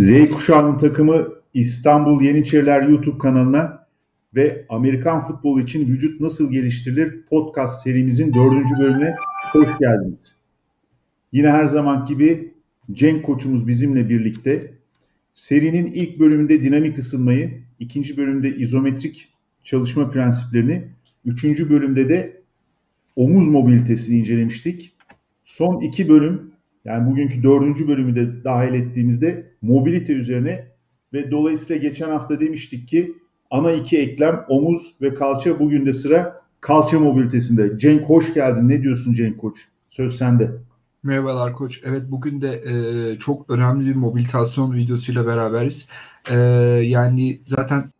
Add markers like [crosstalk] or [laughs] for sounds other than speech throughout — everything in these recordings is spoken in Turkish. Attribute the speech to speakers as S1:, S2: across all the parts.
S1: Z kuşağının takımı İstanbul Yeniçeriler YouTube kanalına ve Amerikan futbolu için vücut nasıl geliştirilir podcast serimizin dördüncü bölümüne hoş geldiniz. Yine her zaman gibi Cenk koçumuz bizimle birlikte. Serinin ilk bölümünde dinamik ısınmayı, ikinci bölümde izometrik çalışma prensiplerini, üçüncü bölümde de omuz mobilitesini incelemiştik. Son iki bölüm yani bugünkü dördüncü bölümü de dahil ettiğimizde mobilite üzerine ve dolayısıyla geçen hafta demiştik ki ana iki eklem omuz ve kalça bugün de sıra kalça mobilitesinde. Cenk hoş geldin. Ne diyorsun Cenk Koç? Söz sende.
S2: Merhabalar Koç. Evet bugün de e, çok önemli bir mobilitasyon videosuyla beraberiz. E, yani zaten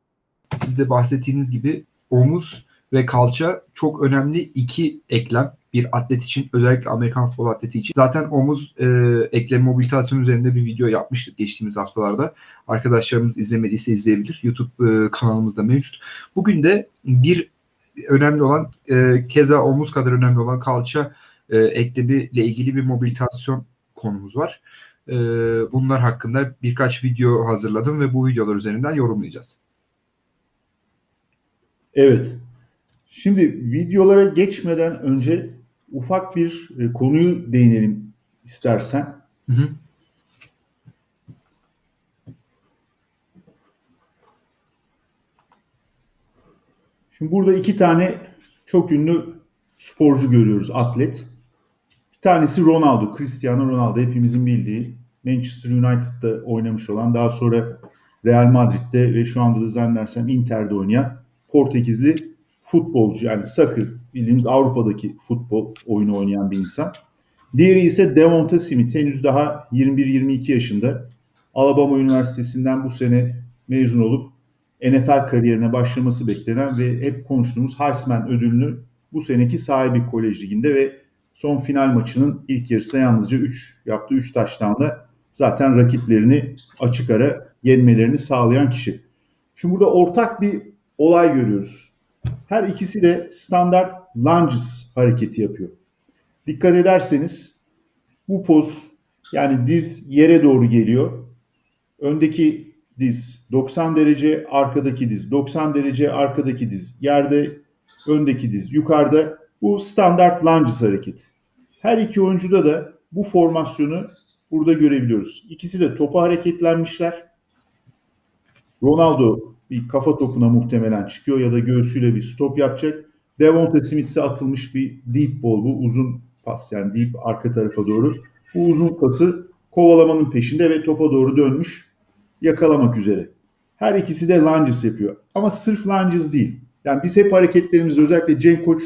S2: siz de bahsettiğiniz gibi omuz ve kalça çok önemli iki eklem bir atlet için özellikle Amerikan futbol atleti için. Zaten omuz e, eklem mobilitasyon üzerinde bir video yapmıştık geçtiğimiz haftalarda. Arkadaşlarımız izlemediyse izleyebilir. YouTube e, kanalımızda mevcut. Bugün de bir önemli olan e, keza omuz kadar önemli olan kalça e, eklemiyle ilgili bir mobilitasyon konumuz var. E, bunlar hakkında birkaç video hazırladım ve bu videolar üzerinden yorumlayacağız.
S1: Evet. Şimdi videolara geçmeden önce ufak bir e, konuyu değinelim istersen. Hı hı. Şimdi burada iki tane çok ünlü sporcu görüyoruz, atlet. Bir tanesi Ronaldo, Cristiano Ronaldo hepimizin bildiği. Manchester United'da oynamış olan, daha sonra Real Madrid'de ve şu anda da zannedersem Inter'de oynayan Portekizli futbolcu yani soccer bildiğimiz Avrupa'daki futbol oyunu oynayan bir insan. Diğeri ise Devonta Smith henüz daha 21-22 yaşında. Alabama Üniversitesi'nden bu sene mezun olup NFL kariyerine başlaması beklenen ve hep konuştuğumuz Heisman ödülünü bu seneki sahibi kolej liginde ve son final maçının ilk yarısında yalnızca 3 yaptığı 3 taştanla zaten rakiplerini açık ara yenmelerini sağlayan kişi. Şimdi burada ortak bir olay görüyoruz. Her ikisi de standart lunges hareketi yapıyor. Dikkat ederseniz bu poz yani diz yere doğru geliyor. Öndeki diz 90 derece, arkadaki diz 90 derece, arkadaki diz yerde, öndeki diz yukarıda. Bu standart lunges hareketi. Her iki oyuncuda da bu formasyonu burada görebiliyoruz. İkisi de topa hareketlenmişler. Ronaldo bir kafa topuna muhtemelen çıkıyor ya da göğsüyle bir stop yapacak. Devonta Smith ise atılmış bir deep ball bu uzun pas yani deep arka tarafa doğru. Bu uzun pası kovalamanın peşinde ve topa doğru dönmüş yakalamak üzere. Her ikisi de lunges yapıyor. Ama sırf lunges değil. Yani biz hep hareketlerimizde özellikle Cenk Koç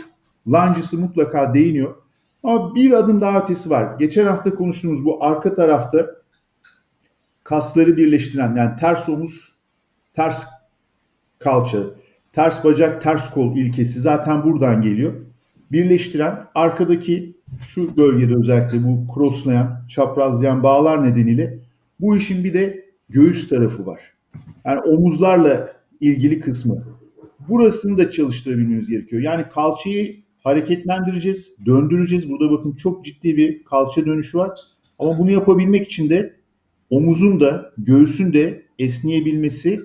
S1: lunges'ı mutlaka değiniyor. Ama bir adım daha ötesi var. Geçen hafta konuştuğumuz bu arka tarafta kasları birleştiren yani ters omuz, ters kalça, ters bacak, ters kol ilkesi zaten buradan geliyor. Birleştiren arkadaki şu bölgede özellikle bu crosslayan, çaprazlayan bağlar nedeniyle bu işin bir de göğüs tarafı var. Yani omuzlarla ilgili kısmı. Burasını da çalıştırabilmemiz gerekiyor. Yani kalçayı hareketlendireceğiz, döndüreceğiz. Burada bakın çok ciddi bir kalça dönüşü var. Ama bunu yapabilmek için de omuzun da göğsün de esneyebilmesi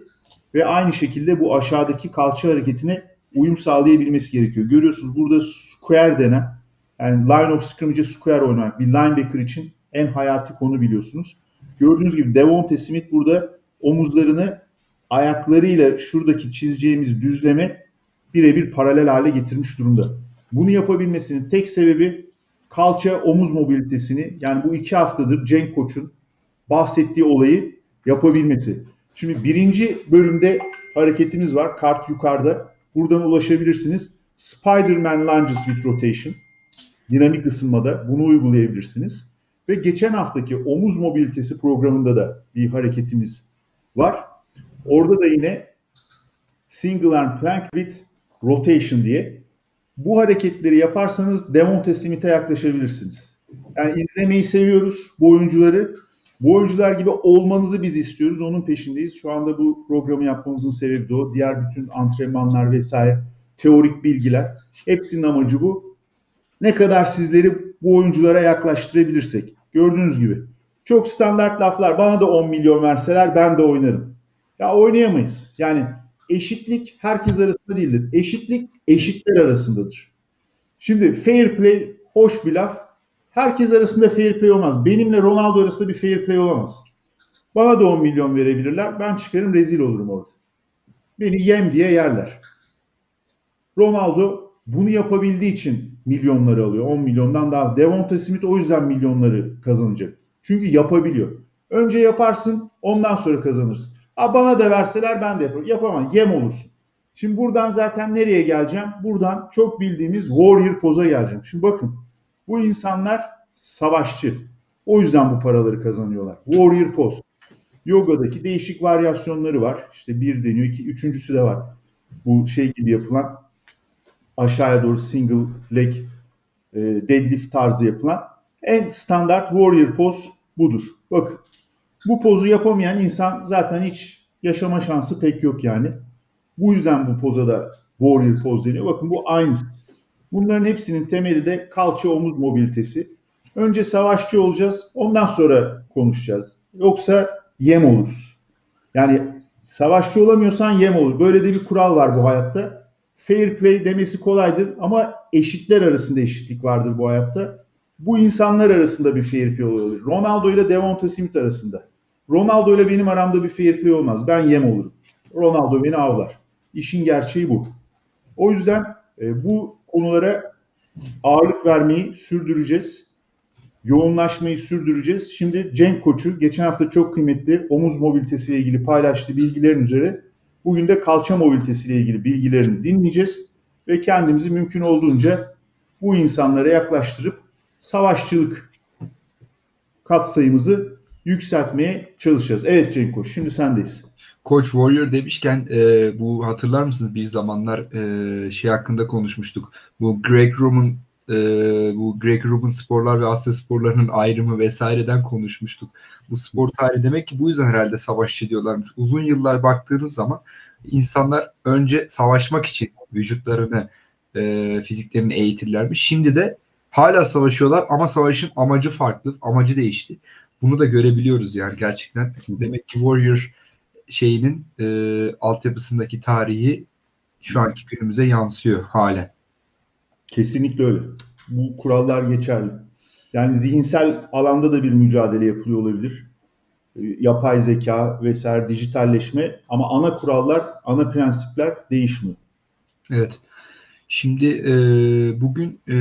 S1: ve aynı şekilde bu aşağıdaki kalça hareketine uyum sağlayabilmesi gerekiyor. Görüyorsunuz burada square denen yani line of scrimmage'e square oynamak bir linebacker için en hayati konu biliyorsunuz. Gördüğünüz gibi Devonte Smith burada omuzlarını ayaklarıyla şuradaki çizeceğimiz düzleme birebir paralel hale getirmiş durumda. Bunu yapabilmesinin tek sebebi kalça omuz mobilitesini yani bu iki haftadır Cenk Koç'un bahsettiği olayı yapabilmesi. Şimdi birinci bölümde hareketimiz var. Kart yukarıda. Buradan ulaşabilirsiniz. Spider-Man lunges with rotation. Dinamik ısınmada bunu uygulayabilirsiniz. Ve geçen haftaki omuz mobilitesi programında da bir hareketimiz var. Orada da yine single arm plank with rotation diye bu hareketleri yaparsanız Devonte Smith'e yaklaşabilirsiniz. Yani izlemeyi seviyoruz bu oyuncuları bu oyuncular gibi olmanızı biz istiyoruz. Onun peşindeyiz. Şu anda bu programı yapmamızın sebebi de o. Diğer bütün antrenmanlar vesaire, teorik bilgiler. Hepsinin amacı bu. Ne kadar sizleri bu oyunculara yaklaştırabilirsek. Gördüğünüz gibi Çok standart laflar. Bana da 10 milyon verseler ben de oynarım. Ya oynayamayız. Yani eşitlik herkes arasında değildir. Eşitlik eşitler arasındadır. Şimdi fair play hoş bir laf. Herkes arasında fair play olmaz. Benimle Ronaldo arasında bir fair play olamaz. Bana da 10 milyon verebilirler. Ben çıkarım rezil olurum orada. Beni yem diye yerler. Ronaldo bunu yapabildiği için milyonları alıyor. 10 milyondan daha. Devonta Smith o yüzden milyonları kazanacak. Çünkü yapabiliyor. Önce yaparsın ondan sonra kazanırsın. Ha bana da verseler ben de yaparım. Yapamam. Yem olursun. Şimdi buradan zaten nereye geleceğim? Buradan çok bildiğimiz warrior poza geleceğim. Şimdi bakın bu insanlar savaşçı. O yüzden bu paraları kazanıyorlar. Warrior poz. Yoga'daki değişik varyasyonları var. İşte bir deniyor, iki, üçüncüsü de var. Bu şey gibi yapılan aşağıya doğru single leg e, deadlift tarzı yapılan en standart warrior poz budur. Bakın bu pozu yapamayan insan zaten hiç yaşama şansı pek yok yani. Bu yüzden bu poza da warrior poz deniyor. Bakın bu aynısı. Bunların hepsinin temeli de kalça omuz mobilitesi. Önce savaşçı olacağız, ondan sonra konuşacağız. Yoksa yem oluruz. Yani savaşçı olamıyorsan yem olur. Böyle de bir kural var bu hayatta. Fair play demesi kolaydır ama eşitler arasında eşitlik vardır bu hayatta. Bu insanlar arasında bir fair play olur. Ronaldo ile Devonta Smith arasında. Ronaldo ile benim aramda bir fair play olmaz. Ben yem olurum. Ronaldo beni avlar. İşin gerçeği bu. O yüzden e, bu konulara ağırlık vermeyi sürdüreceğiz. Yoğunlaşmayı sürdüreceğiz. Şimdi Cenk Koç'u geçen hafta çok kıymetli omuz mobilitesiyle ilgili paylaştığı bilgilerin üzere bugün de kalça mobilitesiyle ilgili bilgilerini dinleyeceğiz ve kendimizi mümkün olduğunca bu insanlara yaklaştırıp savaşçılık katsayımızı yükseltmeye çalışacağız. Evet Cenk Koç, şimdi sendeyiz.
S2: Coach Warrior demişken e, bu hatırlar mısınız bir zamanlar e, şey hakkında konuşmuştuk. Bu Greg Roman e, bu Greg Roman sporlar ve Asya sporlarının ayrımı vesaireden konuşmuştuk. Bu spor tarihi demek ki bu yüzden herhalde savaşçı diyorlarmış. Uzun yıllar baktığınız zaman insanlar önce savaşmak için vücutlarını, e, fiziklerini eğitirlermiş. Şimdi de hala savaşıyorlar ama savaşın amacı farklı, amacı değişti. Bunu da görebiliyoruz yani gerçekten. Demek ki Warrior şeyinin e, altyapısındaki tarihi şu anki günümüze yansıyor halen.
S1: Kesinlikle öyle. Bu kurallar geçerli. Yani zihinsel alanda da bir mücadele yapılıyor olabilir. E, yapay zeka vesaire dijitalleşme ama ana kurallar, ana prensipler değişmiyor.
S2: Evet. Şimdi e, bugün e,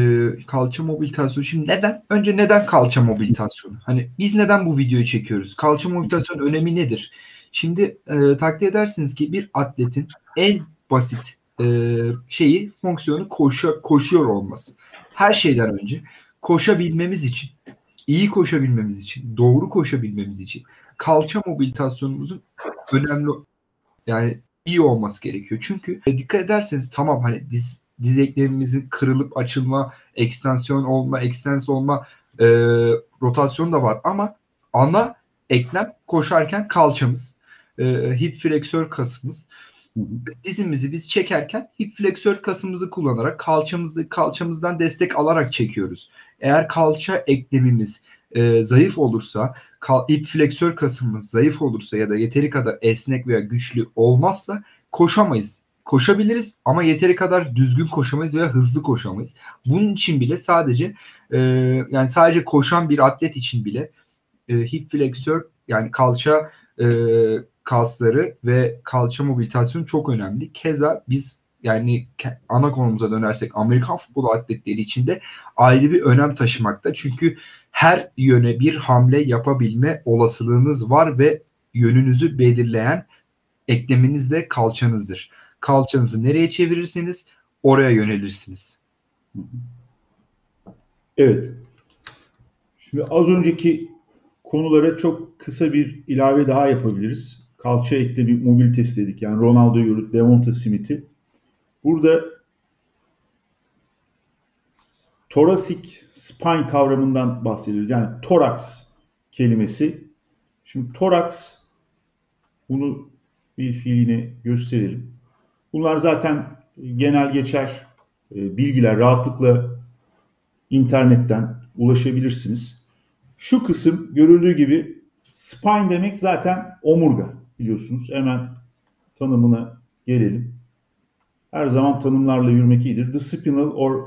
S2: kalça mobilitasyonu. Şimdi neden? Önce neden kalça mobilitasyonu? Hani biz neden bu videoyu çekiyoruz? Kalça mobilitasyonun önemi nedir? Şimdi e, takdir edersiniz ki bir atletin en basit e, şeyi fonksiyonu koşu, koşuyor olması. Her şeyden önce koşabilmemiz için, iyi koşabilmemiz için, doğru koşabilmemiz için kalça mobilitasyonumuzun önemli yani iyi olması gerekiyor. Çünkü e, dikkat ederseniz tamam hani diz, diz eklemimizin kırılıp açılma, ekstensiyon olma, ekstens olma e, rotasyon da var ama ana eklem koşarken kalçamız, e, hip fleksör kasımız dizimizi biz çekerken hip fleksör kasımızı kullanarak kalçamızı kalçamızdan destek alarak çekiyoruz. Eğer kalça eklemimiz e, zayıf olursa, kal, hip fleksör kasımız zayıf olursa ya da yeteri kadar esnek veya güçlü olmazsa koşamayız. Koşabiliriz ama yeteri kadar düzgün koşamayız veya hızlı koşamayız. Bunun için bile sadece e, yani sadece koşan bir atlet için bile e, hip fleksör yani kalça e, kasları ve kalça mobilitasyonu çok önemli. Keza biz yani ana konumuza dönersek Amerikan futbol atletleri için de ayrı bir önem taşımakta. Çünkü her yöne bir hamle yapabilme olasılığınız var ve yönünüzü belirleyen ekleminiz de kalçanızdır. Kalçanızı nereye çevirirseniz oraya yönelirsiniz.
S1: Evet. Şimdi az önceki konulara çok kısa bir ilave daha yapabiliriz kalça eklemi mobilitesi dedik. Yani Ronaldo yürüt, Devonta Smith'i. Burada thoracic spine kavramından bahsediyoruz. Yani toraks kelimesi. Şimdi toraks bunu bir fiiline gösterelim. Bunlar zaten genel geçer e, bilgiler rahatlıkla internetten ulaşabilirsiniz. Şu kısım görüldüğü gibi spine demek zaten omurga biliyorsunuz. Hemen tanımına gelelim. Her zaman tanımlarla yürümek iyidir. The spinal or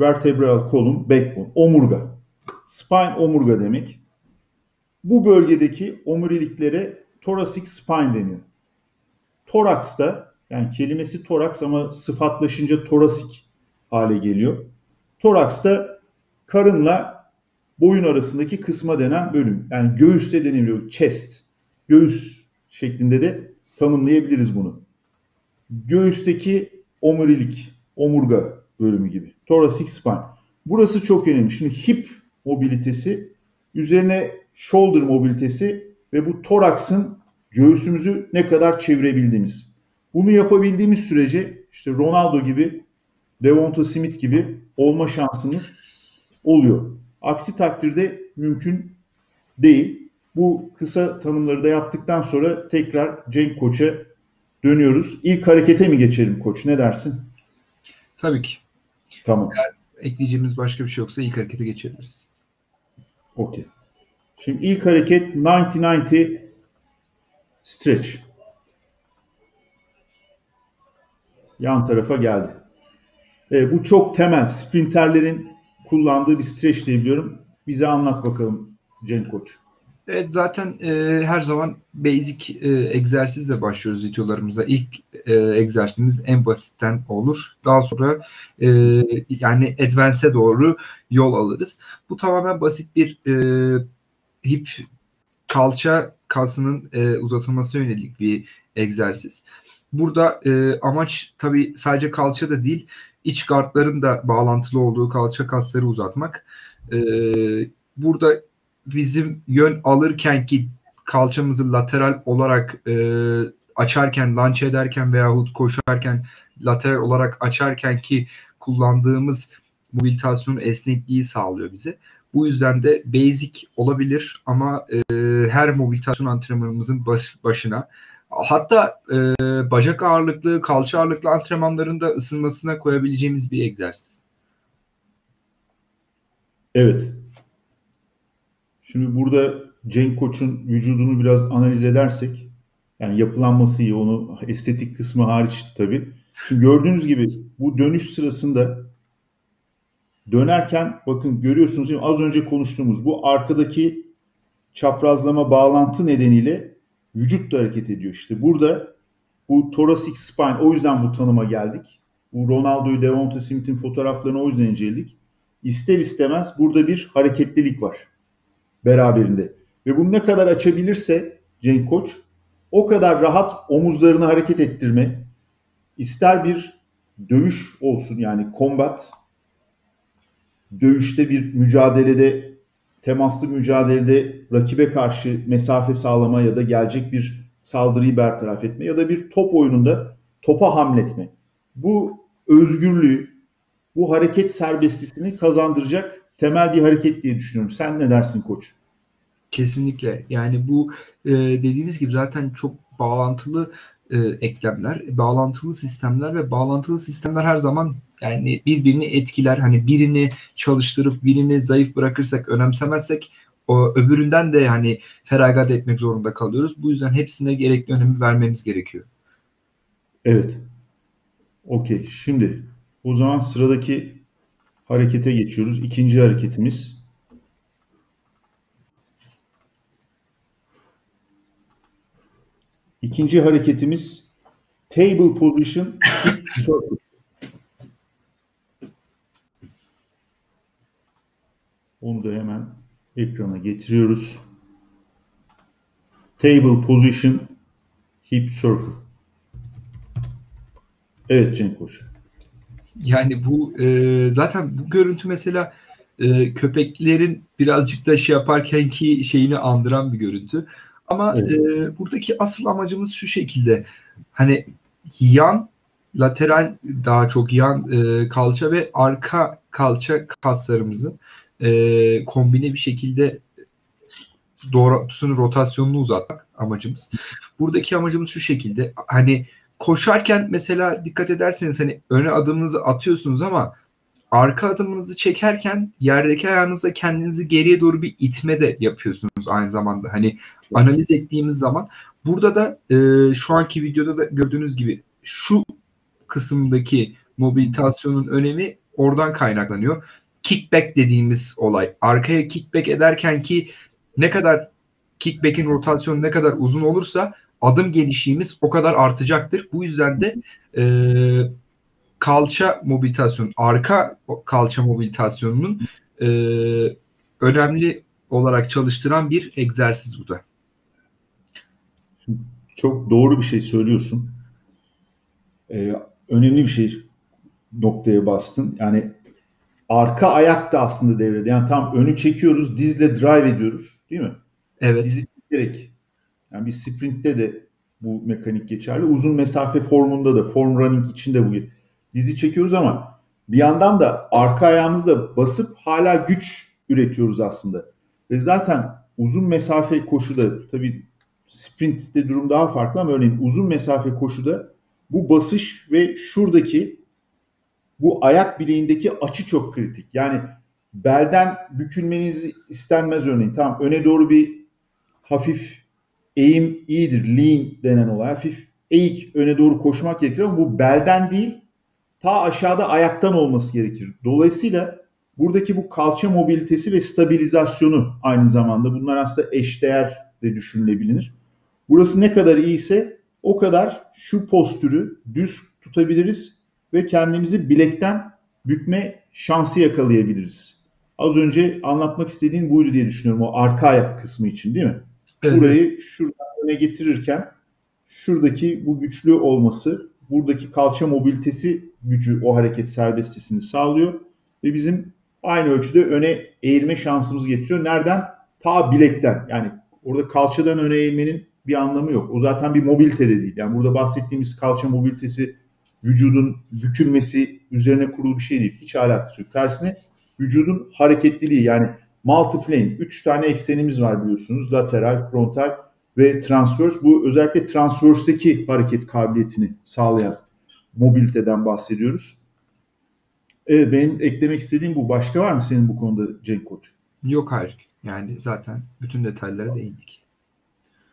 S1: vertebral column backbone. Omurga. Spine omurga demek. Bu bölgedeki omuriliklere thoracic spine deniyor. Toraks da yani kelimesi toraks ama sıfatlaşınca torasik hale geliyor. Toraks da karınla boyun arasındaki kısma denen bölüm. Yani göğüste deniliyor. Chest. Göğüs şeklinde de tanımlayabiliriz bunu. Göğüsteki omurilik, omurga bölümü gibi. Thoracic spine. Burası çok önemli. Şimdi hip mobilitesi, üzerine shoulder mobilitesi ve bu toraksın göğsümüzü ne kadar çevirebildiğimiz. Bunu yapabildiğimiz sürece işte Ronaldo gibi, Devonta Smith gibi olma şansımız oluyor. Aksi takdirde mümkün değil. Bu kısa tanımları da yaptıktan sonra tekrar Cenk Koç'a dönüyoruz. İlk harekete mi geçelim Koç? Ne dersin?
S2: Tabii ki.
S1: Tamam.
S2: Eğer ekleyeceğimiz başka bir şey yoksa ilk harekete geçebiliriz.
S1: Okey. Şimdi ilk hareket 90-90 stretch. Yan tarafa geldi. E, bu çok temel. Sprinterlerin kullandığı bir stretch diye biliyorum. Bize anlat bakalım Cenk Koç.
S2: Evet zaten e, her zaman basic e, egzersizle başlıyoruz videolarımıza. İlk e, egzersizimiz en basitten olur. Daha sonra e, yani advance'e doğru yol alırız. Bu tamamen basit bir e, hip kalça kasının e, uzatılması yönelik bir egzersiz. Burada e, amaç tabii sadece kalça da değil, iç gardların da bağlantılı olduğu kalça kasları uzatmak. E, burada bizim yön alırken ki kalçamızı lateral olarak e, açarken, launch ederken veyahut koşarken lateral olarak açarken ki kullandığımız mobilitasyon esnekliği sağlıyor bize. Bu yüzden de basic olabilir ama e, her mobilitasyon antrenmanımızın baş, başına hatta e, bacak ağırlıklı, kalça ağırlıklı antrenmanlarında ısınmasına koyabileceğimiz bir egzersiz.
S1: Evet. Şimdi burada Cenk Koç'un vücudunu biraz analiz edersek yani yapılanması iyi, onu estetik kısmı hariç tabii. Şimdi gördüğünüz gibi bu dönüş sırasında dönerken bakın görüyorsunuz değil mi? Az önce konuştuğumuz bu arkadaki çaprazlama bağlantı nedeniyle vücut da hareket ediyor. İşte burada bu thoracic spine o yüzden bu tanıma geldik. Bu Ronaldo'yu Devonta Smith'in fotoğraflarını o yüzden inceledik. İster istemez burada bir hareketlilik var beraberinde. Ve bunu ne kadar açabilirse Cenk Koç o kadar rahat omuzlarını hareket ettirme, ister bir dövüş olsun yani combat, dövüşte bir mücadelede, temaslı mücadelede rakibe karşı mesafe sağlama ya da gelecek bir saldırıyı bertaraf etme ya da bir top oyununda topa hamletme. Bu özgürlüğü, bu hareket serbestlisini kazandıracak temel bir hareket diye düşünüyorum. Sen ne dersin koç?
S2: Kesinlikle. Yani bu e, dediğiniz gibi zaten çok bağlantılı e, eklemler, bağlantılı sistemler ve bağlantılı sistemler her zaman yani birbirini etkiler. Hani birini çalıştırıp birini zayıf bırakırsak, önemsemezsek o öbüründen de hani feragat etmek zorunda kalıyoruz. Bu yüzden hepsine gerekli önemi vermemiz gerekiyor.
S1: Evet. Okey. Şimdi o zaman sıradaki harekete geçiyoruz. İkinci hareketimiz. İkinci hareketimiz table position [laughs] circle. Onu da hemen ekrana getiriyoruz. Table position hip circle. Evet Cenk Koç.
S2: Yani bu e, zaten bu görüntü mesela e, köpeklerin birazcık da şey yaparken ki şeyini andıran bir görüntü. Ama evet. e, buradaki asıl amacımız şu şekilde. Hani yan lateral daha çok yan e, kalça ve arka kalça kaslarımızın e, kombine bir şekilde doğrultusunu rotasyonunu uzatmak amacımız. Buradaki amacımız şu şekilde. Hani koşarken mesela dikkat ederseniz hani öne adımınızı atıyorsunuz ama arka adımınızı çekerken yerdeki ayağınızla kendinizi geriye doğru bir itme de yapıyorsunuz aynı zamanda. Hani analiz ettiğimiz zaman burada da e, şu anki videoda da gördüğünüz gibi şu kısımdaki mobilitasyonun önemi oradan kaynaklanıyor. Kickback dediğimiz olay. Arkaya kickback ederken ki ne kadar kickback'in rotasyonu ne kadar uzun olursa adım gelişimiz o kadar artacaktır. Bu yüzden de e, kalça mobilitasyon, arka kalça mobilitasyonunun e, önemli olarak çalıştıran bir egzersiz bu da.
S1: Çok doğru bir şey söylüyorsun. Ee, önemli bir şey noktaya bastın. Yani arka ayak da aslında devrede. Yani tam önü çekiyoruz, dizle drive ediyoruz. Değil mi?
S2: Evet.
S1: Dizi çekerek. Yani bir sprintte de bu mekanik geçerli. Uzun mesafe formunda da, form running için de bu dizi çekiyoruz ama bir yandan da arka ayağımızla basıp hala güç üretiyoruz aslında. Ve zaten uzun mesafe koşuda tabii sprintte durum daha farklı ama örneğin uzun mesafe koşuda bu basış ve şuradaki bu ayak bileğindeki açı çok kritik. Yani belden bükülmeniz istenmez örneğin. Tamam öne doğru bir hafif eğim iyidir. Lean denen olay. Hafif eğik öne doğru koşmak gerekir ama bu belden değil ta aşağıda ayaktan olması gerekir. Dolayısıyla buradaki bu kalça mobilitesi ve stabilizasyonu aynı zamanda bunlar aslında eşdeğer de düşünülebilir. Burası ne kadar iyiyse o kadar şu postürü düz tutabiliriz ve kendimizi bilekten bükme şansı yakalayabiliriz. Az önce anlatmak istediğin buydu diye düşünüyorum o arka ayak kısmı için değil mi? Evet. Burayı şuradan öne getirirken şuradaki bu güçlü olması, buradaki kalça mobilitesi gücü o hareket serbestisini sağlıyor ve bizim aynı ölçüde öne eğilme şansımızı getiriyor. Nereden? Ta bilekten. Yani orada kalçadan öne eğilmenin bir anlamı yok. O zaten bir mobilite de değil. Yani burada bahsettiğimiz kalça mobilitesi vücudun bükülmesi üzerine kurulu bir şey değil. Hiç alakası yok. Tersine vücudun hareketliliği yani multiplane. Üç tane eksenimiz var biliyorsunuz. Lateral, frontal ve transverse. Bu özellikle transverse'deki hareket kabiliyetini sağlayan mobiliteden bahsediyoruz. Evet benim eklemek istediğim bu. Başka var mı senin bu konuda Cenk Koç?
S2: Yok hayır. Yani zaten bütün detaylara değindik.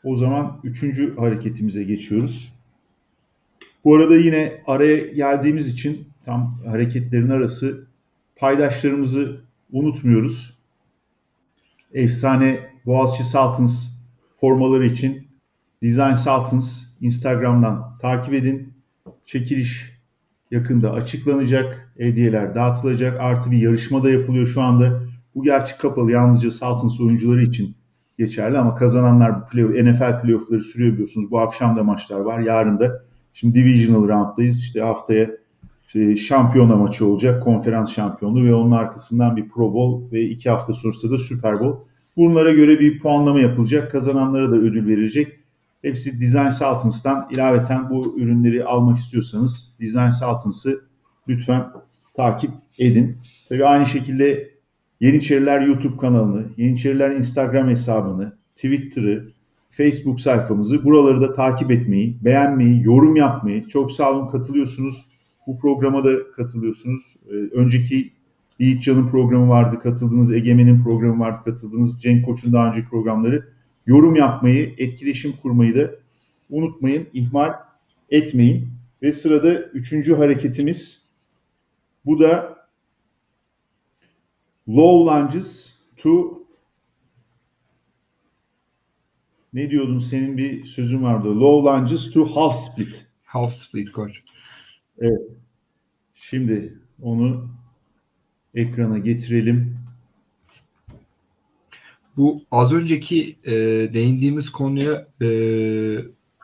S1: O zaman üçüncü hareketimize geçiyoruz. Bu arada yine araya geldiğimiz için tam hareketlerin arası paydaşlarımızı unutmuyoruz. Efsane Boğaziçi Sultans formaları için Design Sultans Instagram'dan takip edin. Çekiliş yakında açıklanacak. Hediyeler dağıtılacak. Artı bir yarışma da yapılıyor şu anda. Bu gerçi kapalı. Yalnızca Sultans oyuncuları için geçerli ama kazananlar play NFL playoff'ları sürüyor biliyorsunuz. Bu akşam da maçlar var. Yarın da şimdi divisional round'dayız. İşte haftaya şampiyona maçı olacak. Konferans şampiyonu ve onun arkasından bir Pro Bowl ve iki hafta sonrasında da Super Bowl. Bunlara göre bir puanlama yapılacak. Kazananlara da ödül verilecek. Hepsi Design Sultans'tan ilaveten bu ürünleri almak istiyorsanız Design Sultans'ı lütfen takip edin. Tabii aynı şekilde Yeniçeriler YouTube kanalını, Yeniçeriler Instagram hesabını, Twitter'ı, Facebook sayfamızı buraları da takip etmeyi, beğenmeyi, yorum yapmayı. Çok sağ olun katılıyorsunuz. Bu programa da katılıyorsunuz. Ee, önceki Yiğitcan'ın programı vardı, katıldığınız Egemen'in programı vardı, katıldığınız Cenk Koç'un daha önceki programları. Yorum yapmayı, etkileşim kurmayı da unutmayın, ihmal etmeyin. Ve sırada üçüncü hareketimiz. Bu da low lunges to ne diyordun senin bir sözün vardı. Low lunges to half split.
S2: Half split koç.
S1: Evet. Şimdi onu ekrana getirelim.
S2: Bu az önceki e, değindiğimiz konuya e,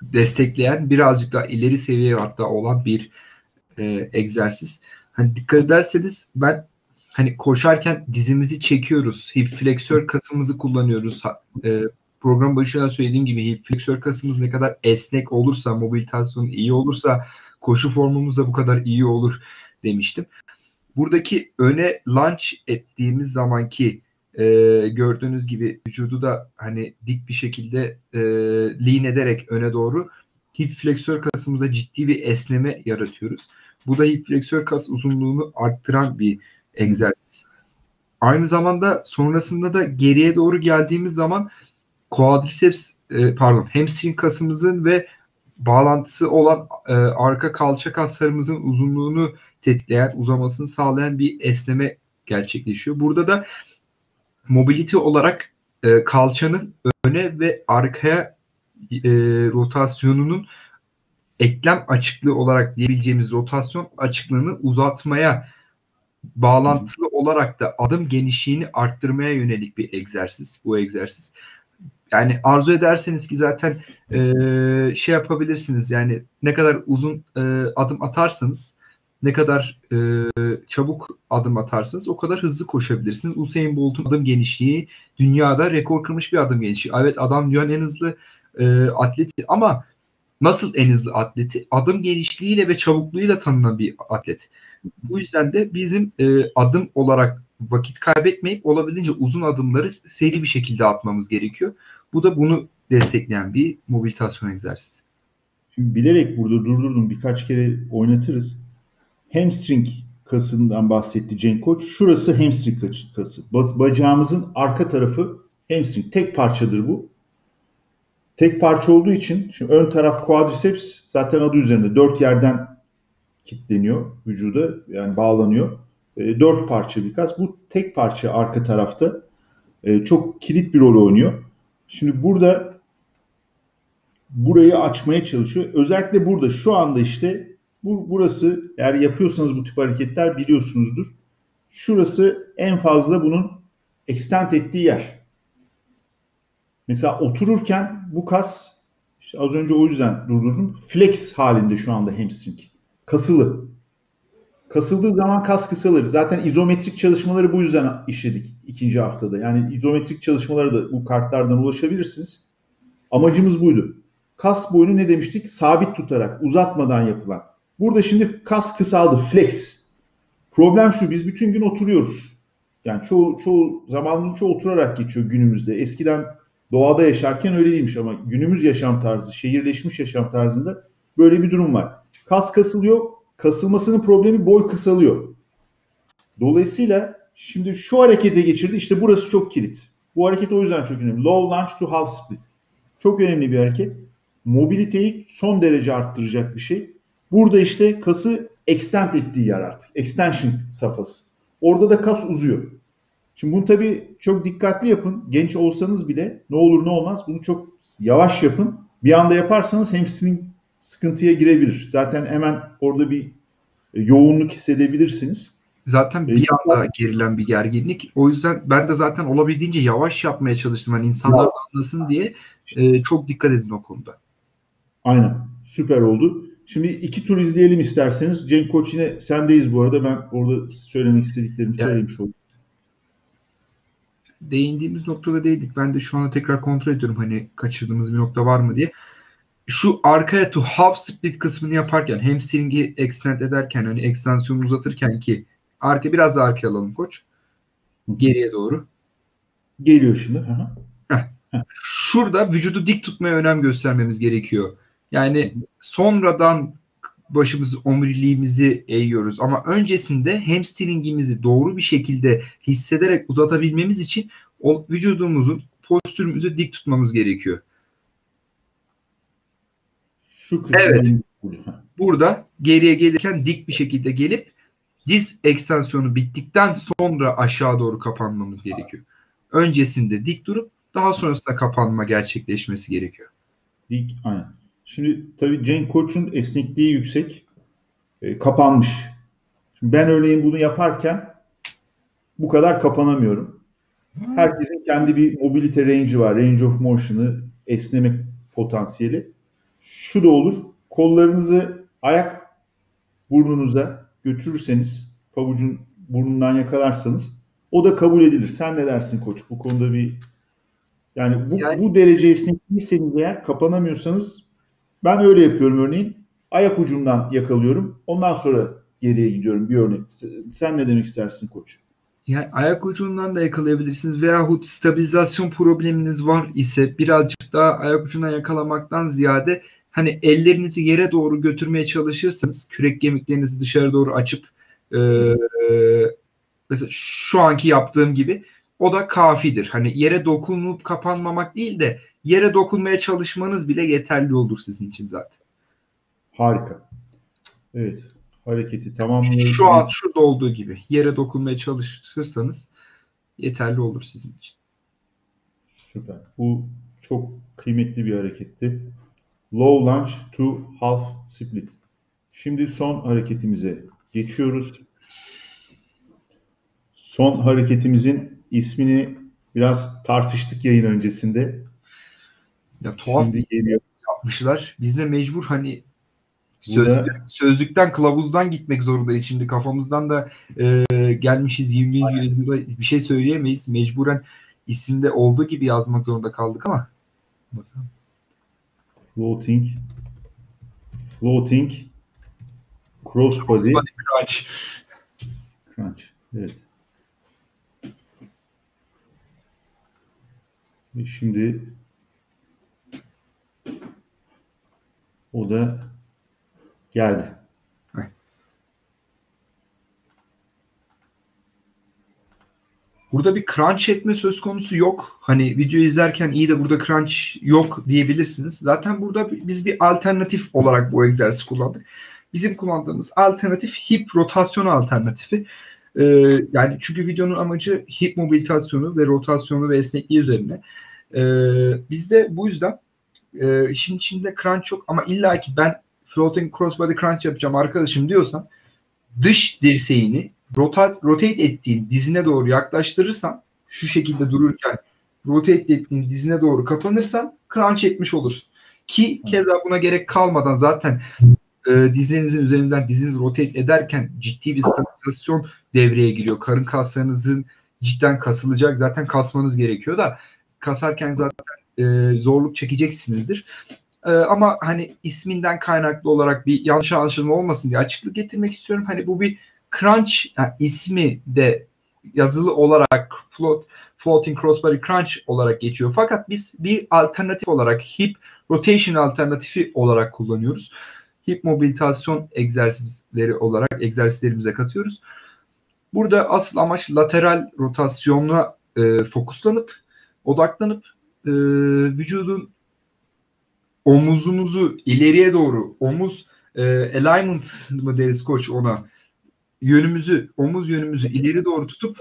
S2: destekleyen birazcık daha ileri seviye hatta olan bir e, egzersiz. Hani dikkat ederseniz ben hani koşarken dizimizi çekiyoruz. Hip fleksör kasımızı kullanıyoruz. E, program başında söylediğim gibi hip fleksör kasımız ne kadar esnek olursa, mobilitasyon iyi olursa koşu formumuz da bu kadar iyi olur demiştim. Buradaki öne launch ettiğimiz zamanki e, gördüğünüz gibi vücudu da hani dik bir şekilde e, lean ederek öne doğru hip fleksör kasımıza ciddi bir esneme yaratıyoruz. Bu da hip fleksör kas uzunluğunu arttıran bir egzersiz. Aynı zamanda sonrasında da geriye doğru geldiğimiz zaman quadriceps e, pardon hamstring kasımızın ve bağlantısı olan e, arka kalça kaslarımızın uzunluğunu tetikleyen, uzamasını sağlayan bir esneme gerçekleşiyor. Burada da mobility olarak e, kalçanın öne ve arkaya e, rotasyonunun eklem açıklığı olarak diyebileceğimiz rotasyon açıklığını uzatmaya bağlantılı olarak da adım genişliğini arttırmaya yönelik bir egzersiz bu egzersiz. Yani arzu ederseniz ki zaten e, şey yapabilirsiniz yani ne kadar uzun e, adım atarsanız ne kadar e, çabuk adım atarsanız o kadar hızlı koşabilirsiniz. Usain Bolt'un adım genişliği dünyada rekor kırmış bir adım genişliği. Evet adam dünyanın en hızlı e, atleti ama nasıl en hızlı atleti? Adım genişliğiyle ve çabukluğuyla tanınan bir atlet. Bu yüzden de bizim e, adım olarak vakit kaybetmeyip olabildiğince uzun adımları seri bir şekilde atmamız gerekiyor. Bu da bunu destekleyen bir mobilitasyon egzersizi.
S1: Şimdi bilerek burada durdurdum birkaç kere oynatırız. Hamstring kasından bahsetti Cenk Koç. Şurası hamstring kası. Bacağımızın arka tarafı hamstring. Tek parçadır bu. Tek parça olduğu için şimdi ön taraf quadriceps zaten adı üzerinde dört yerden kitleniyor vücuda yani bağlanıyor. E, dört parça bir kas. Bu tek parça arka tarafta e, çok kilit bir rol oynuyor. Şimdi burada burayı açmaya çalışıyor. Özellikle burada şu anda işte bu, burası eğer yapıyorsanız bu tip hareketler biliyorsunuzdur. Şurası en fazla bunun extend ettiği yer. Mesela otururken bu kas işte az önce o yüzden durdurdum. Flex halinde şu anda hamstring. Kasılı. Kasıldığı zaman kas kısalır. Zaten izometrik çalışmaları bu yüzden işledik ikinci haftada. Yani izometrik çalışmaları da bu kartlardan ulaşabilirsiniz. Amacımız buydu. Kas boyunu ne demiştik? Sabit tutarak, uzatmadan yapılan. Burada şimdi kas kısaldı, flex. Problem şu, biz bütün gün oturuyoruz. Yani çoğu, çoğu zamanımızın çoğu oturarak geçiyor günümüzde. Eskiden doğada yaşarken öyle değilmiş ama günümüz yaşam tarzı, şehirleşmiş yaşam tarzında böyle bir durum var. Kas kasılıyor, kasılmasının problemi boy kısalıyor. Dolayısıyla şimdi şu harekete geçirdi. İşte burası çok kilit. Bu hareket o yüzden çok önemli. Low lunge to half split. Çok önemli bir hareket. Mobiliteyi son derece arttıracak bir şey. Burada işte kası extend ettiği yer artık. Extension safhası. Orada da kas uzuyor. Şimdi bunu tabii çok dikkatli yapın. Genç olsanız bile ne olur ne olmaz bunu çok yavaş yapın. Bir anda yaparsanız hamstring sıkıntıya girebilir. Zaten hemen orada bir e, yoğunluk hissedebilirsiniz.
S2: Zaten bir e, anda gerilen bir gerginlik. O yüzden ben de zaten olabildiğince yavaş yapmaya çalıştım. Hani insanlar ya. anlasın diye e, çok dikkat edin o konuda.
S1: Aynen. Süper oldu. Şimdi iki tur izleyelim isterseniz. Cenk Koç yine sendeyiz bu arada. Ben orada söylemek istediklerimi yani, söylemiş oldum.
S2: Değindiğimiz noktada değildik. Ben de şu anda tekrar kontrol ediyorum hani kaçırdığımız bir nokta var mı diye. Şu arkaya to half split kısmını yaparken hamstring'i extend ederken hani ekstansiyonu uzatırken ki arka biraz daha arkaya alalım koç. Geriye doğru.
S1: Geliyor şimdi.
S2: Şurada vücudu dik tutmaya önem göstermemiz gerekiyor. Yani sonradan başımızı omuriliğimizi eğiyoruz ama öncesinde hamstringimizi doğru bir şekilde hissederek uzatabilmemiz için o vücudumuzun postürümüzü dik tutmamız gerekiyor. Şu evet. Burada geriye gelirken dik bir şekilde gelip diz ekstansiyonu bittikten sonra aşağı doğru kapanmamız gerekiyor. Öncesinde dik durup daha sonrasında kapanma gerçekleşmesi gerekiyor.
S1: Dik aynen. Şimdi tabii Cenk Koç'un esnekliği yüksek. E, kapanmış. Şimdi ben örneğin bunu yaparken bu kadar kapanamıyorum. Herkesin kendi bir mobility range'i var. Range of motion'ı, esnemek potansiyeli. Şu da olur. Kollarınızı ayak burnunuza götürürseniz, pabucun burnundan yakalarsanız o da kabul edilir. Sen ne dersin koç? Bu konuda bir yani bu, yani, bu derece esnekliyseniz eğer kapanamıyorsanız ben öyle yapıyorum örneğin. Ayak ucundan yakalıyorum. Ondan sonra geriye gidiyorum bir örnek. Sen ne demek istersin koç?
S2: Yani ayak ucundan da yakalayabilirsiniz veyahut stabilizasyon probleminiz var ise birazcık daha ayak ucundan yakalamaktan ziyade hani ellerinizi yere doğru götürmeye çalışırsanız kürek kemiklerinizi dışarı doğru açıp e, mesela şu anki yaptığım gibi o da kafidir. Hani yere dokunup kapanmamak değil de yere dokunmaya çalışmanız bile yeterli olur sizin için zaten.
S1: Harika. Evet. Hareketi tamamlıyoruz.
S2: Şu an şurada olduğu gibi yere dokunmaya çalışırsanız yeterli olur sizin için.
S1: Süper. Bu çok kıymetli bir hareketti. Low lunge to half split. Şimdi son hareketimize geçiyoruz. Son hareketimizin ismini biraz tartıştık yayın öncesinde.
S2: Ya tuhaf
S1: Şimdi geliyor.
S2: yapmışlar. Biz de mecbur hani
S1: Bu da-
S2: sözlük- sözlükten kılavuzdan gitmek zorundayız. Şimdi kafamızdan da e, gelmişiz 20. yüzyılda bir şey söyleyemeyiz. Mecburen isimde olduğu gibi yazmak zorunda kaldık ama bakalım.
S1: Floating. Floating. Crossbody
S2: Body crunch.
S1: crunch. Evet. Ve şimdi o da geldi.
S2: Burada bir crunch etme söz konusu yok. Hani video izlerken iyi de burada crunch yok diyebilirsiniz. Zaten burada biz bir alternatif olarak bu egzersizi kullandık. Bizim kullandığımız alternatif hip rotasyon alternatifi. Ee, yani çünkü videonun amacı hip mobilitasyonu ve rotasyonu ve esnekliği üzerine. Ee, biz de bu yüzden e, işin içinde crunch yok ama illa ki ben floating crossbody crunch yapacağım arkadaşım diyorsan dış dirseğini rotate, rotate ettiğin dizine doğru yaklaştırırsan şu şekilde dururken rotate ettiğin dizine doğru kapanırsan crunch etmiş olursun. Ki keza buna gerek kalmadan zaten e, dizlerinizin üzerinden diziniz rotate ederken ciddi bir stabilizasyon devreye giriyor. Karın kaslarınızın cidden kasılacak. Zaten kasmanız gerekiyor da kasarken zaten e, zorluk çekeceksinizdir. E, ama hani isminden kaynaklı olarak bir yanlış anlaşılma olmasın diye açıklık getirmek istiyorum. Hani bu bir crunch yani ismi de yazılı olarak float, floating crossbody crunch olarak geçiyor. Fakat biz bir alternatif olarak hip rotation alternatifi olarak kullanıyoruz. Hip mobilitasyon egzersizleri olarak egzersizlerimize katıyoruz. Burada asıl amaç lateral rotasyonuna e, fokuslanıp odaklanıp e, vücudun omuzumuzu ileriye doğru omuz e, alignment mı deriz koç ona yönümüzü omuz yönümüzü ileri doğru tutup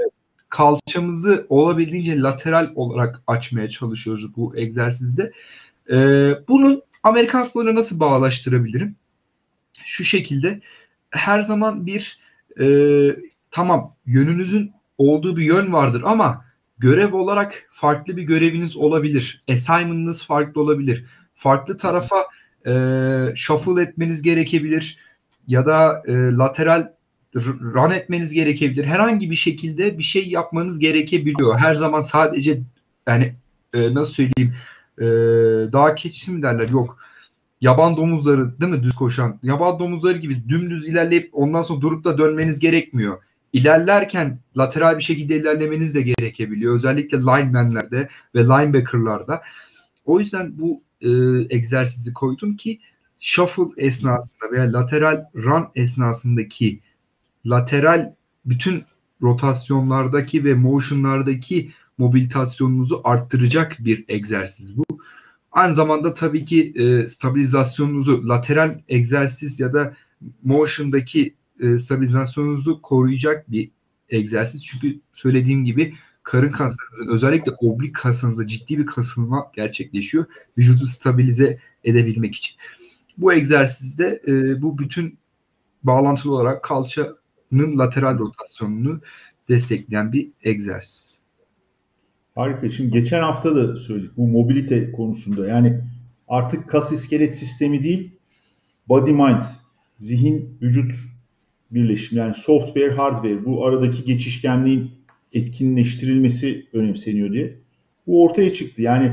S2: kalçamızı olabildiğince lateral olarak açmaya çalışıyoruz bu egzersizde. E, bunun Amerikan futboluna nasıl bağlaştırabilirim? Şu şekilde her zaman bir e, tamam yönünüzün olduğu bir yön vardır ama görev olarak farklı bir göreviniz olabilir. Assignment'ınız farklı olabilir. Farklı tarafa e, shuffle etmeniz gerekebilir ya da e, lateral run etmeniz gerekebilir. Herhangi bir şekilde bir şey yapmanız gerekebiliyor. Her zaman sadece yani e, nasıl söyleyeyim e, dağ keçisi mi derler? Yok. Yaban domuzları değil mi düz koşan? Yaban domuzları gibi dümdüz ilerleyip ondan sonra durup da dönmeniz gerekmiyor. İlerlerken lateral bir şekilde ilerlemeniz de gerekebiliyor. Özellikle linemenlerde ve linebackerlarda. O yüzden bu e, egzersizi koydum ki shuffle esnasında veya lateral run esnasındaki lateral bütün rotasyonlardaki ve motionlardaki mobilitasyonunuzu arttıracak bir egzersiz bu. Aynı zamanda tabii ki e, stabilizasyonunuzu lateral egzersiz ya da motion'daki e, stabilizasyonunuzu koruyacak bir egzersiz. Çünkü söylediğim gibi karın kaslarınızın özellikle oblik kaslarınızda ciddi bir kasılma gerçekleşiyor. Vücudu stabilize edebilmek için. Bu egzersizde e, bu bütün bağlantılı olarak kalçanın lateral rotasyonunu destekleyen bir egzersiz.
S1: Harika. Şimdi geçen hafta da söyledik bu mobilite konusunda. Yani artık kas iskelet sistemi değil, body mind, zihin vücut birleşimi yani software hardware bu aradaki geçişkenliğin etkinleştirilmesi önemseniyor diye. Bu ortaya çıktı. Yani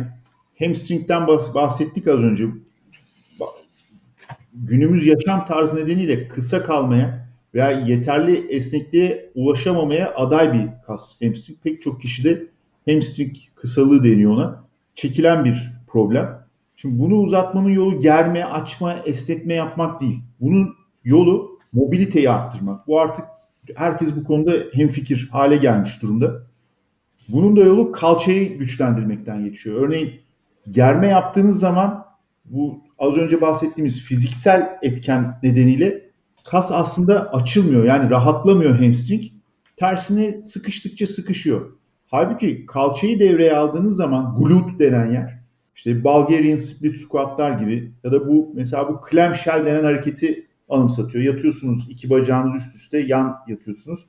S1: hamstring'den bahsettik az önce. Günümüz yaşam tarzı nedeniyle kısa kalmaya veya yeterli esnekliğe ulaşamamaya aday bir kas hamstring. Pek çok kişide hamstring kısalığı deniyor ona. Çekilen bir problem. Şimdi bunu uzatmanın yolu germe, açma, esnetme yapmak değil. Bunun yolu mobiliteyi arttırmak. Bu artık Herkes bu konuda hemfikir hale gelmiş durumda. Bunun da yolu kalçayı güçlendirmekten geçiyor. Örneğin germe yaptığınız zaman bu az önce bahsettiğimiz fiziksel etken nedeniyle kas aslında açılmıyor. Yani rahatlamıyor hamstring. Tersine sıkıştıkça sıkışıyor. Halbuki kalçayı devreye aldığınız zaman glute denen yer işte Bulgarian split squatlar gibi ya da bu mesela bu clamshell denen hareketi anımsatıyor. Yatıyorsunuz iki bacağınız üst üste yan yatıyorsunuz.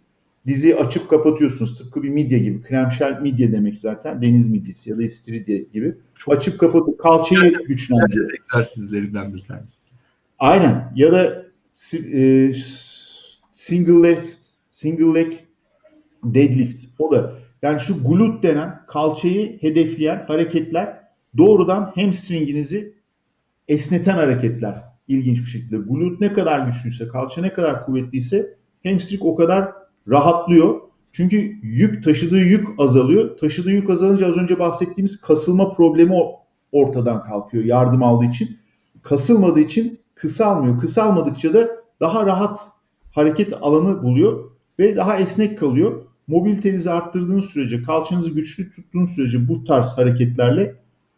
S1: Diziyi açıp kapatıyorsunuz. Tıpkı bir midye gibi. Clamshell midye demek zaten. Deniz midyesi ya da istiridye gibi.
S2: Çok
S1: Açıp kapatıp kalçayı güçlendiriyor.
S2: egzersizlerinden bir tanesi.
S1: Aynen. Ya da e, single left, single leg deadlift. O da yani şu glute denen kalçayı hedefleyen hareketler doğrudan hamstringinizi esneten hareketler. İlginç bir şekilde. Glute ne kadar güçlüyse, kalça ne kadar kuvvetliyse hamstring o kadar rahatlıyor. Çünkü yük taşıdığı yük azalıyor. Taşıdığı yük azalınca az önce bahsettiğimiz kasılma problemi ortadan kalkıyor yardım aldığı için. Kasılmadığı için kısalmıyor. Kısalmadıkça da daha rahat hareket alanı buluyor ve daha esnek kalıyor. Mobilitenizi arttırdığınız sürece, kalçanızı güçlü tuttuğunuz sürece bu tarz hareketlerle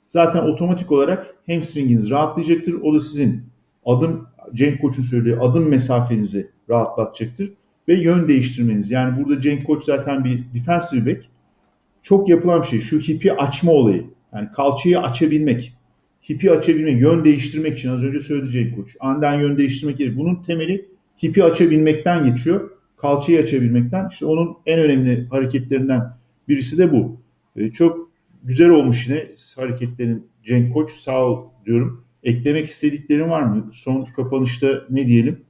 S1: zaten otomatik olarak hamstringiniz rahatlayacaktır. O da sizin adım, Cenk Koç'un söylediği adım mesafenizi rahatlatacaktır ve yön değiştirmeniz. Yani burada Cenk Koç zaten bir defensive back. Çok yapılan bir şey. Şu hipi açma olayı. Yani kalçayı açabilmek. Hipi açabilmek, yön değiştirmek için az önce söyledi Cenk Koç. Anden yön değiştirmek gerekir. Bunun temeli hipi açabilmekten geçiyor. Kalçayı açabilmekten. İşte onun en önemli hareketlerinden birisi de bu. Ee, çok güzel olmuş yine hareketlerin Cenk Koç. Sağ ol diyorum. Eklemek istediklerin var mı? Son kapanışta ne diyelim?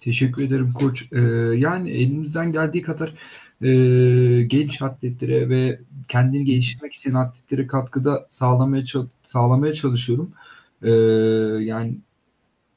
S2: Teşekkür ederim koç. Ee, yani elimizden geldiği kadar e, genç atletlere ve kendini geliştirmek isteyen atletlere katkıda sağlamaya sağlamaya çalışıyorum. Ee, yani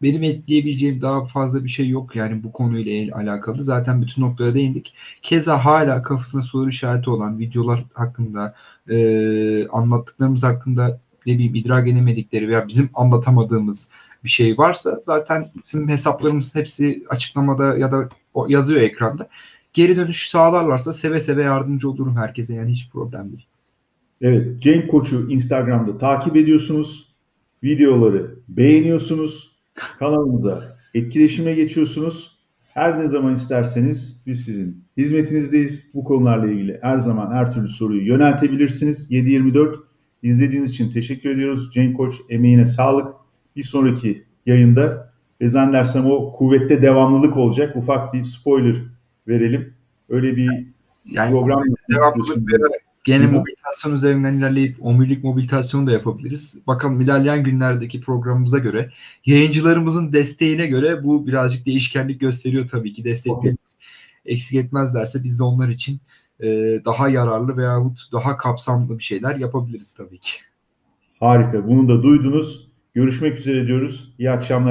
S2: benim ekleyebileceğim daha fazla bir şey yok yani bu konuyla el- alakalı. Zaten bütün noktalara değindik. Keza hala kafasında soru işareti olan videolar hakkında, e, anlattıklarımız hakkında ne bileyim idrak edemedikleri veya bizim anlatamadığımız bir şey varsa zaten bizim hesaplarımız hepsi açıklamada ya da o yazıyor ekranda. Geri dönüş sağlarlarsa seve seve yardımcı olurum herkese yani hiç problem değil.
S1: Evet, Cenk Koç'u Instagram'da takip ediyorsunuz. Videoları beğeniyorsunuz. Kanalımıza etkileşime geçiyorsunuz. Her ne zaman isterseniz biz sizin hizmetinizdeyiz. Bu konularla ilgili her zaman her türlü soruyu yöneltebilirsiniz. 7-24 izlediğiniz için teşekkür ediyoruz. Cenk Koç emeğine sağlık. Bir sonraki yayında ve zannedersem o kuvvette devamlılık olacak. Ufak bir spoiler verelim. Öyle bir
S2: Yani
S1: program
S2: devamlılık ve gene mobilitasyon üzerinden ilerleyip omurilik mobilitasyonu da yapabiliriz. Bakalım ilerleyen günlerdeki programımıza göre, yayıncılarımızın desteğine göre bu birazcık değişkenlik gösteriyor tabii ki. Destekleri eksik etmezlerse biz de onlar için e, daha yararlı veyahut daha kapsamlı bir şeyler yapabiliriz tabii ki.
S1: Harika. Bunu da duydunuz. Görüşmek üzere diyoruz. İyi akşamlar.